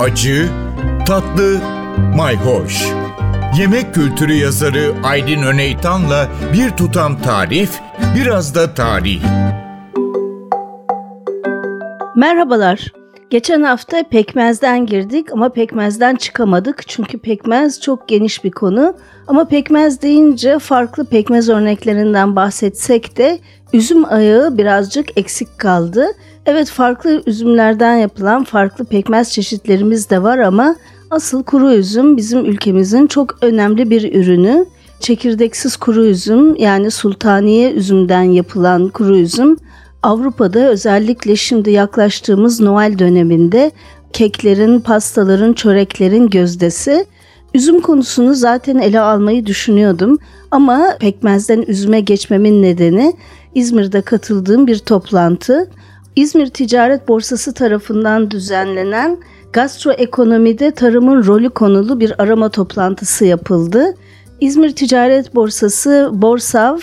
acı, tatlı, mayhoş. Yemek kültürü yazarı Aydın Öneytan'la bir tutam tarif, biraz da tarih. Merhabalar. Geçen hafta pekmezden girdik ama pekmezden çıkamadık. Çünkü pekmez çok geniş bir konu. Ama pekmez deyince farklı pekmez örneklerinden bahsetsek de üzüm ayağı birazcık eksik kaldı. Evet farklı üzümlerden yapılan farklı pekmez çeşitlerimiz de var ama asıl kuru üzüm bizim ülkemizin çok önemli bir ürünü. Çekirdeksiz kuru üzüm yani sultaniye üzümden yapılan kuru üzüm Avrupa'da özellikle şimdi yaklaştığımız Noel döneminde keklerin, pastaların, çöreklerin gözdesi. Üzüm konusunu zaten ele almayı düşünüyordum ama pekmezden üzüme geçmemin nedeni İzmir'de katıldığım bir toplantı. İzmir Ticaret Borsası tarafından düzenlenen gastroekonomide tarımın rolü konulu bir arama toplantısı yapıldı. İzmir Ticaret Borsası, Borsav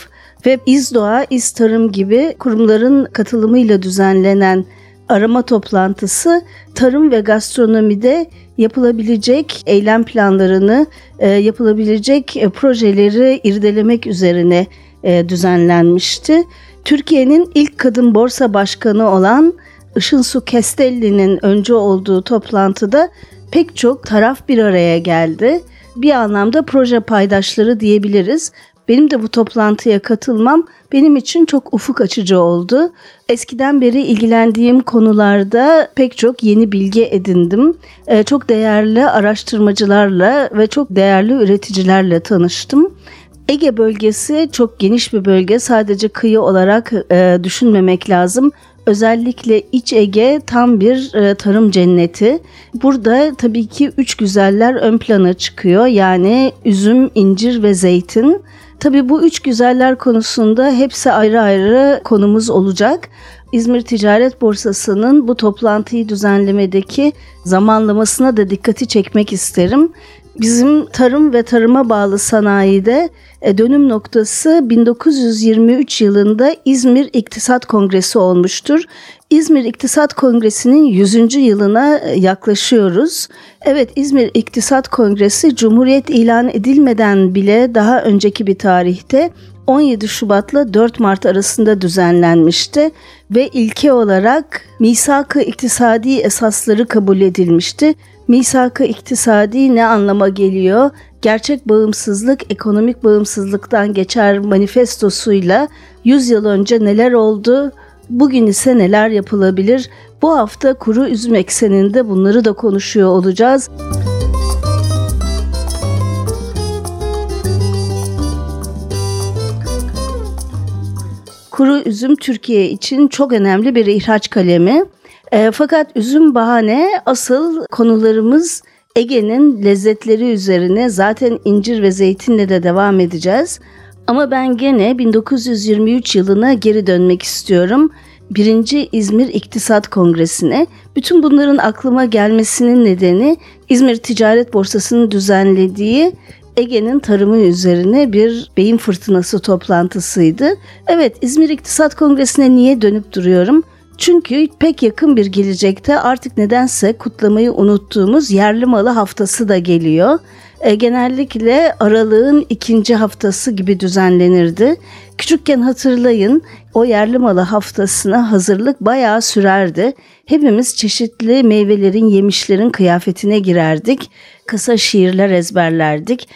ve İzdoğa, İztarım gibi kurumların katılımıyla düzenlenen arama toplantısı tarım ve gastronomide yapılabilecek eylem planlarını, e, yapılabilecek e, projeleri irdelemek üzerine e, düzenlenmişti. Türkiye'nin ilk kadın borsa başkanı olan Işınsu Kestelli'nin önce olduğu toplantıda pek çok taraf bir araya geldi. Bir anlamda proje paydaşları diyebiliriz. Benim de bu toplantıya katılmam benim için çok ufuk açıcı oldu. Eskiden beri ilgilendiğim konularda pek çok yeni bilgi edindim. Ee, çok değerli araştırmacılarla ve çok değerli üreticilerle tanıştım. Ege bölgesi çok geniş bir bölge. Sadece kıyı olarak e, düşünmemek lazım. Özellikle İç Ege tam bir e, tarım cenneti. Burada tabii ki üç güzeller ön plana çıkıyor. Yani üzüm, incir ve zeytin. Tabii bu üç güzeller konusunda hepsi ayrı ayrı konumuz olacak. İzmir Ticaret Borsası'nın bu toplantıyı düzenlemedeki zamanlamasına da dikkati çekmek isterim. Bizim tarım ve tarıma bağlı sanayide e, dönüm noktası 1923 yılında İzmir İktisat Kongresi olmuştur. İzmir İktisat Kongresi'nin 100. yılına e, yaklaşıyoruz. Evet İzmir İktisat Kongresi Cumhuriyet ilan edilmeden bile daha önceki bir tarihte 17 Şubat'la 4 Mart arasında düzenlenmişti ve ilke olarak misak-ı iktisadi esasları kabul edilmişti. Misak-ı iktisadi ne anlama geliyor? Gerçek bağımsızlık ekonomik bağımsızlıktan geçer manifestosuyla 100 yıl önce neler oldu? Bugün ise neler yapılabilir? Bu hafta kuru üzüm ekseninde bunları da konuşuyor olacağız. Kuru üzüm Türkiye için çok önemli bir ihraç kalemi. E, fakat üzüm bahane asıl konularımız Ege'nin lezzetleri üzerine zaten incir ve zeytinle de devam edeceğiz. Ama ben gene 1923 yılına geri dönmek istiyorum. Birinci İzmir İktisat Kongresi'ne. Bütün bunların aklıma gelmesinin nedeni İzmir Ticaret Borsası'nın düzenlediği Ege'nin tarımı üzerine bir beyin fırtınası toplantısıydı. Evet İzmir İktisat Kongresi'ne niye dönüp duruyorum? Çünkü pek yakın bir gelecekte artık nedense kutlamayı unuttuğumuz yerli malı haftası da geliyor. E, genellikle aralığın ikinci haftası gibi düzenlenirdi. Küçükken hatırlayın o yerli malı haftasına hazırlık bayağı sürerdi. Hepimiz çeşitli meyvelerin, yemişlerin kıyafetine girerdik. Kısa şiirler ezberlerdik.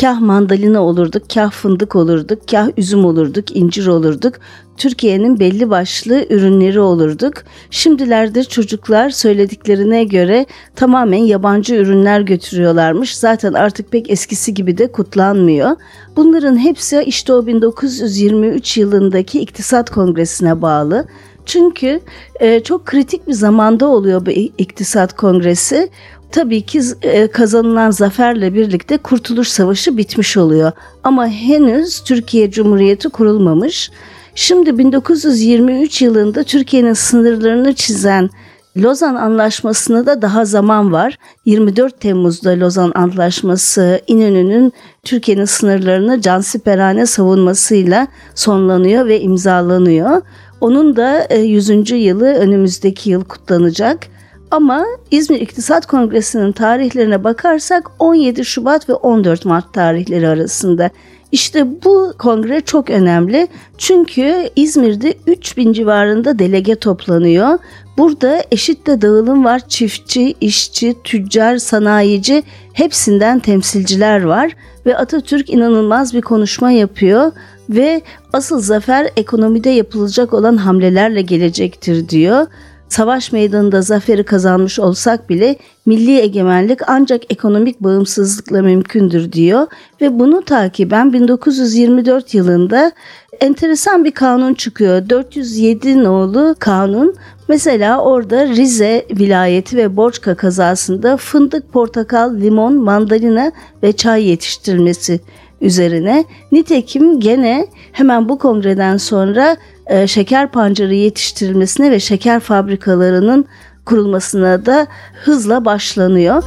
Kah mandalina olurduk, kah fındık olurduk, kah üzüm olurduk, incir olurduk. Türkiye'nin belli başlı ürünleri olurduk. Şimdilerde çocuklar söylediklerine göre tamamen yabancı ürünler götürüyorlarmış. Zaten artık pek eskisi gibi de kutlanmıyor. Bunların hepsi işte o 1923 yılındaki İktisat Kongresi'ne bağlı. Çünkü e, çok kritik bir zamanda oluyor bu İktisat Kongresi tabii ki e, kazanılan zaferle birlikte Kurtuluş Savaşı bitmiş oluyor. Ama henüz Türkiye Cumhuriyeti kurulmamış. Şimdi 1923 yılında Türkiye'nin sınırlarını çizen Lozan Anlaşması'na da daha zaman var. 24 Temmuz'da Lozan Anlaşması İnönü'nün Türkiye'nin sınırlarını cansiperane savunmasıyla sonlanıyor ve imzalanıyor. Onun da 100. E, yılı önümüzdeki yıl kutlanacak. Ama İzmir İktisat Kongresi'nin tarihlerine bakarsak 17 Şubat ve 14 Mart tarihleri arasında. İşte bu kongre çok önemli. Çünkü İzmir'de 3000 civarında delege toplanıyor. Burada eşit de dağılım var. Çiftçi, işçi, tüccar, sanayici hepsinden temsilciler var ve Atatürk inanılmaz bir konuşma yapıyor ve asıl zafer ekonomide yapılacak olan hamlelerle gelecektir diyor. Savaş meydanında zaferi kazanmış olsak bile milli egemenlik ancak ekonomik bağımsızlıkla mümkündür diyor ve bunu takiben 1924 yılında enteresan bir kanun çıkıyor. 407 nolu kanun Mesela orada Rize vilayeti ve Borçka kazasında fındık, portakal, limon, mandalina ve çay yetiştirilmesi üzerine. Nitekim gene hemen bu kongreden sonra e, şeker pancarı yetiştirilmesine ve şeker fabrikalarının kurulmasına da hızla başlanıyor.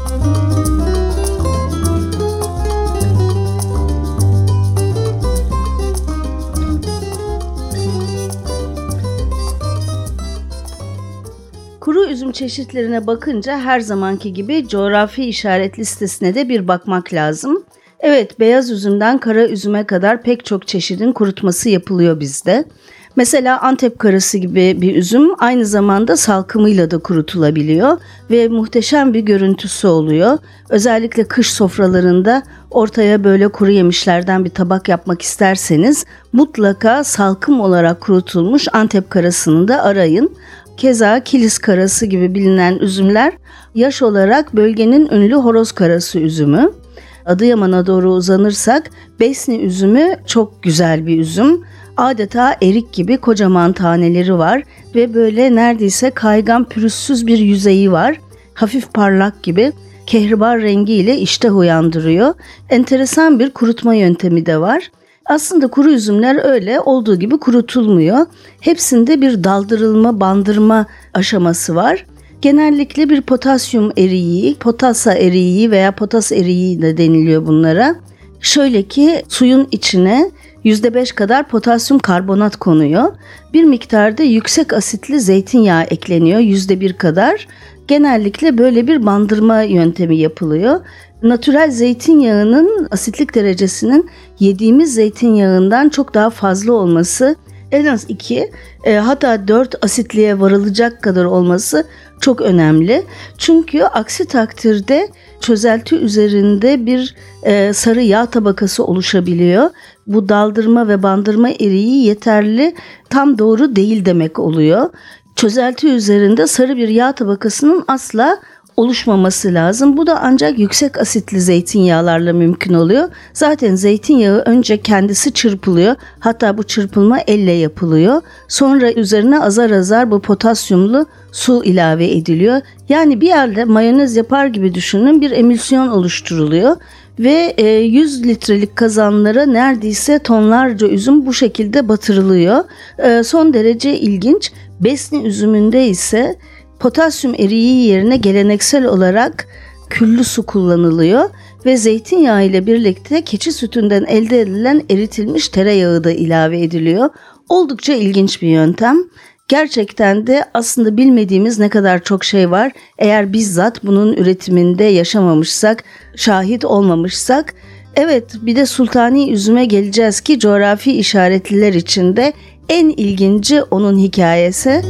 Kuru üzüm çeşitlerine bakınca her zamanki gibi coğrafi işaret listesine de bir bakmak lazım. Evet, beyaz üzümden kara üzüme kadar pek çok çeşidin kurutması yapılıyor bizde. Mesela Antep karası gibi bir üzüm aynı zamanda salkımıyla da kurutulabiliyor ve muhteşem bir görüntüsü oluyor. Özellikle kış sofralarında ortaya böyle kuru yemişlerden bir tabak yapmak isterseniz mutlaka salkım olarak kurutulmuş Antep karasını da arayın. Keza kilis karası gibi bilinen üzümler yaş olarak bölgenin ünlü horoz karası üzümü. Adıyaman'a doğru uzanırsak Besni üzümü çok güzel bir üzüm. Adeta erik gibi kocaman taneleri var ve böyle neredeyse kaygan pürüzsüz bir yüzeyi var. Hafif parlak gibi kehribar rengiyle iştah uyandırıyor. Enteresan bir kurutma yöntemi de var. Aslında kuru üzümler öyle olduğu gibi kurutulmuyor. Hepsinde bir daldırılma, bandırma aşaması var. Genellikle bir potasyum eriği, potasa eriği veya potas eriği de deniliyor bunlara. Şöyle ki suyun içine %5 kadar potasyum karbonat konuyor. Bir miktarda yüksek asitli zeytinyağı ekleniyor %1 kadar. Genellikle böyle bir bandırma yöntemi yapılıyor. Natürel zeytinyağının asitlik derecesinin yediğimiz zeytinyağından çok daha fazla olması en az 2 e, hatta 4 asitliğe varılacak kadar olması çok önemli. Çünkü aksi takdirde çözelti üzerinde bir e, sarı yağ tabakası oluşabiliyor. Bu daldırma ve bandırma eriği yeterli tam doğru değil demek oluyor. Çözelti üzerinde sarı bir yağ tabakasının asla oluşmaması lazım. Bu da ancak yüksek asitli zeytinyağlarla mümkün oluyor. Zaten zeytinyağı önce kendisi çırpılıyor. Hatta bu çırpılma elle yapılıyor. Sonra üzerine azar azar bu potasyumlu su ilave ediliyor. Yani bir yerde mayonez yapar gibi düşünün bir emülsiyon oluşturuluyor ve 100 e, litrelik kazanlara neredeyse tonlarca üzüm bu şekilde batırılıyor. E, son derece ilginç. Besni üzümünde ise Potasyum eriği yerine geleneksel olarak küllü su kullanılıyor ve zeytinyağı ile birlikte keçi sütünden elde edilen eritilmiş tereyağı da ilave ediliyor. Oldukça ilginç bir yöntem. Gerçekten de aslında bilmediğimiz ne kadar çok şey var. Eğer bizzat bunun üretiminde yaşamamışsak, şahit olmamışsak. Evet bir de sultani üzüme geleceğiz ki coğrafi işaretliler içinde en ilginci onun hikayesi.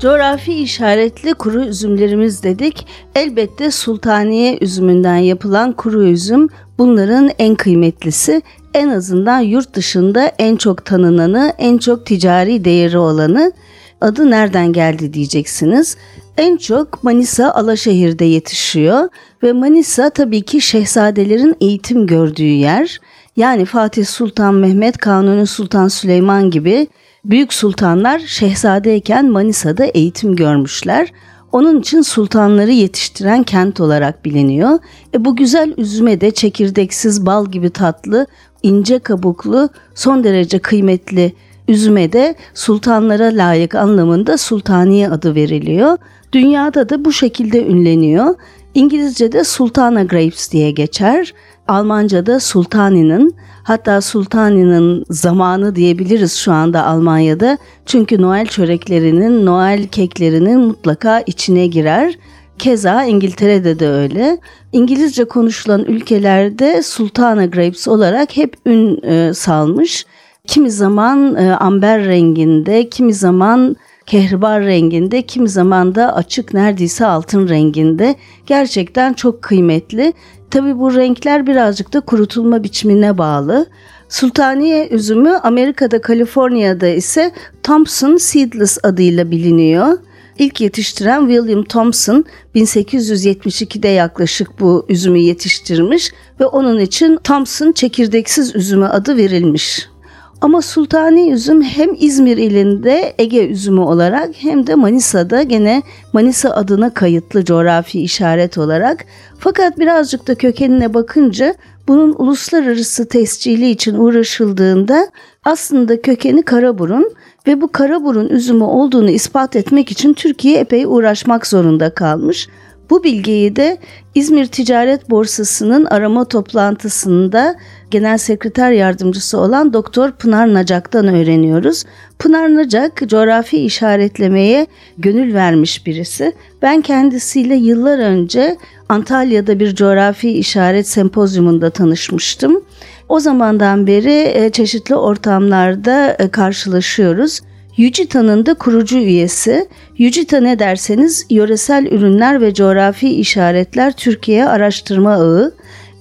Coğrafi işaretli kuru üzümlerimiz dedik. Elbette sultaniye üzümünden yapılan kuru üzüm bunların en kıymetlisi. En azından yurt dışında en çok tanınanı, en çok ticari değeri olanı. Adı nereden geldi diyeceksiniz. En çok Manisa Alaşehir'de yetişiyor ve Manisa tabii ki şehzadelerin eğitim gördüğü yer. Yani Fatih Sultan Mehmet, Kanuni Sultan Süleyman gibi Büyük sultanlar şehzadeyken Manisa'da eğitim görmüşler. Onun için sultanları yetiştiren kent olarak biliniyor. E bu güzel üzüme de çekirdeksiz bal gibi tatlı, ince kabuklu, son derece kıymetli üzüme de sultanlara layık anlamında sultaniye adı veriliyor. Dünyada da bu şekilde ünleniyor. İngilizce'de Sultana Grapes diye geçer. Almanca'da Sultani'nin hatta Sultani'nin zamanı diyebiliriz şu anda Almanya'da. Çünkü Noel çöreklerinin, Noel keklerinin mutlaka içine girer. Keza İngiltere'de de öyle. İngilizce konuşulan ülkelerde Sultana Grapes olarak hep ün e, salmış. Kimi zaman e, amber renginde, kimi zaman kehribar renginde, kimi zaman da açık neredeyse altın renginde. Gerçekten çok kıymetli. Tabi bu renkler birazcık da kurutulma biçimine bağlı. Sultaniye üzümü Amerika'da Kaliforniya'da ise Thompson Seedless adıyla biliniyor. İlk yetiştiren William Thompson 1872'de yaklaşık bu üzümü yetiştirmiş ve onun için Thompson çekirdeksiz üzümü adı verilmiş. Ama sultani üzüm hem İzmir ilinde Ege üzümü olarak hem de Manisa'da gene Manisa adına kayıtlı coğrafi işaret olarak. Fakat birazcık da kökenine bakınca bunun uluslararası tescili için uğraşıldığında aslında kökeni Karaburun ve bu Karaburun üzümü olduğunu ispat etmek için Türkiye epey uğraşmak zorunda kalmış. Bu bilgiyi de İzmir Ticaret Borsası'nın arama toplantısında Genel Sekreter Yardımcısı olan Doktor Pınar Nacak'tan öğreniyoruz. Pınar Nacak coğrafi işaretlemeye gönül vermiş birisi. Ben kendisiyle yıllar önce Antalya'da bir coğrafi işaret sempozyumunda tanışmıştım. O zamandan beri e, çeşitli ortamlarda e, karşılaşıyoruz. Yücita'nın da kurucu üyesi. Yücita ne derseniz yöresel ürünler ve coğrafi işaretler Türkiye araştırma ağı.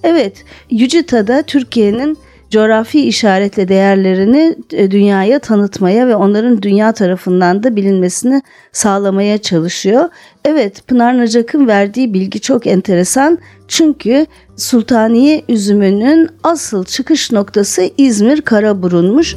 Evet, Yücita'da Türkiye'nin coğrafi işaretle değerlerini e, dünyaya tanıtmaya ve onların dünya tarafından da bilinmesini sağlamaya çalışıyor. Evet, Pınar Nacak'ın verdiği bilgi çok enteresan. Çünkü Sultaniye üzümünün asıl çıkış noktası İzmir Karaburun'muş.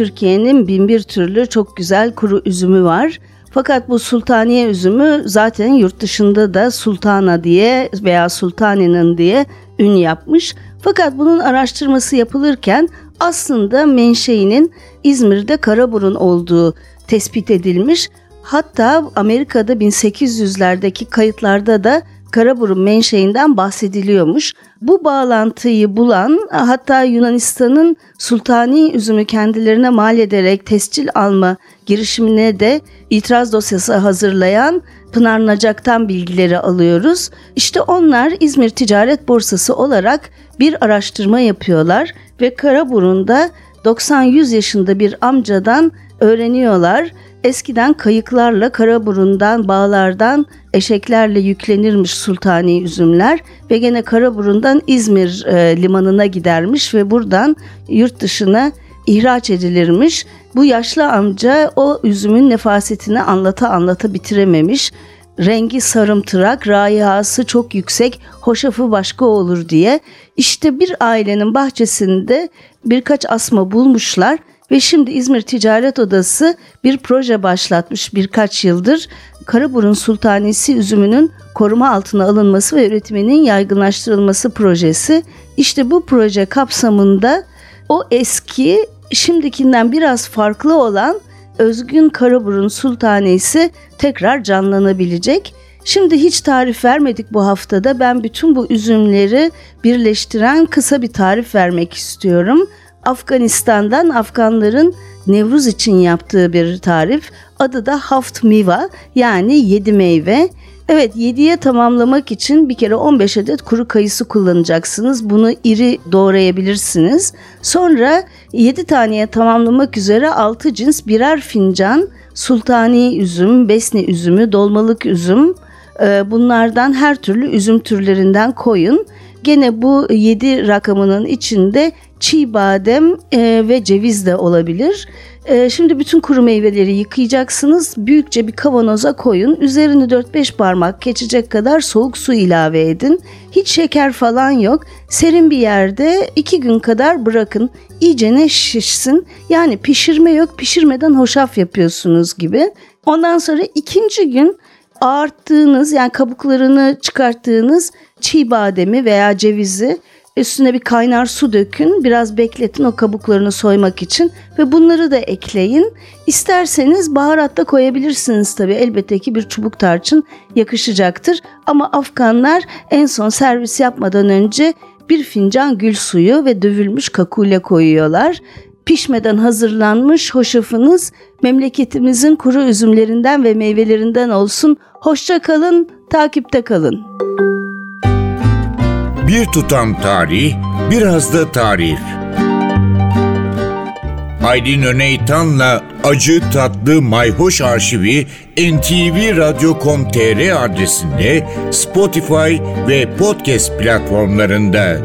Türkiye'nin bin bir türlü çok güzel kuru üzümü var. Fakat bu sultaniye üzümü zaten yurt dışında da sultana diye veya sultaninin diye ün yapmış. Fakat bunun araştırması yapılırken aslında menşeinin İzmir'de Karaburun olduğu tespit edilmiş. Hatta Amerika'da 1800'lerdeki kayıtlarda da Karaburun menşeinden bahsediliyormuş. Bu bağlantıyı bulan hatta Yunanistan'ın sultani üzümü kendilerine mal ederek tescil alma girişimine de itiraz dosyası hazırlayan Pınar Nacak'tan bilgileri alıyoruz. İşte onlar İzmir Ticaret Borsası olarak bir araştırma yapıyorlar ve Karaburun'da 90-100 yaşında bir amcadan öğreniyorlar Eskiden kayıklarla Karaburun'dan, bağlardan eşeklerle yüklenirmiş sultani üzümler ve gene Karaburun'dan İzmir e, limanına gidermiş ve buradan yurt dışına ihraç edilirmiş. Bu yaşlı amca o üzümün nefasetini anlata anlata bitirememiş. Rengi sarımtırak, rayihası çok yüksek, hoşafı başka olur diye. İşte bir ailenin bahçesinde birkaç asma bulmuşlar ve şimdi İzmir Ticaret Odası bir proje başlatmış birkaç yıldır. Karaburun Sultanisi üzümünün koruma altına alınması ve üretiminin yaygınlaştırılması projesi. İşte bu proje kapsamında o eski şimdikinden biraz farklı olan özgün Karaburun Sultanisi tekrar canlanabilecek. Şimdi hiç tarif vermedik bu haftada. Ben bütün bu üzümleri birleştiren kısa bir tarif vermek istiyorum. Afganistan'dan Afganların Nevruz için yaptığı bir tarif. Adı da Haft Miva yani yedi meyve. Evet 7'ye tamamlamak için bir kere 15 adet kuru kayısı kullanacaksınız. Bunu iri doğrayabilirsiniz. Sonra 7 taneye tamamlamak üzere 6 cins birer fincan sultani üzüm, besni üzümü, dolmalık üzüm bunlardan her türlü üzüm türlerinden koyun. Gene bu 7 rakamının içinde çiğ badem e, ve ceviz de olabilir. E, şimdi bütün kuru meyveleri yıkayacaksınız. Büyükçe bir kavanoza koyun. Üzerini 4-5 parmak geçecek kadar soğuk su ilave edin. Hiç şeker falan yok. Serin bir yerde 2 gün kadar bırakın. İyice ne şişsin. Yani pişirme yok. Pişirmeden hoşaf yapıyorsunuz gibi. Ondan sonra ikinci gün ağarttığınız yani kabuklarını çıkarttığınız çiğ bademi veya cevizi Üstüne bir kaynar su dökün. Biraz bekletin o kabuklarını soymak için. Ve bunları da ekleyin. İsterseniz baharat da koyabilirsiniz tabii. Elbette ki bir çubuk tarçın yakışacaktır. Ama Afganlar en son servis yapmadan önce bir fincan gül suyu ve dövülmüş kakule koyuyorlar. Pişmeden hazırlanmış hoşafınız memleketimizin kuru üzümlerinden ve meyvelerinden olsun. Hoşça kalın, takipte kalın. Bir tutam tarih, biraz da tarif. Aydın Öneytan'la Acı Tatlı Mayhoş Arşivi ntvradio.com.tr adresinde Spotify ve podcast platformlarında.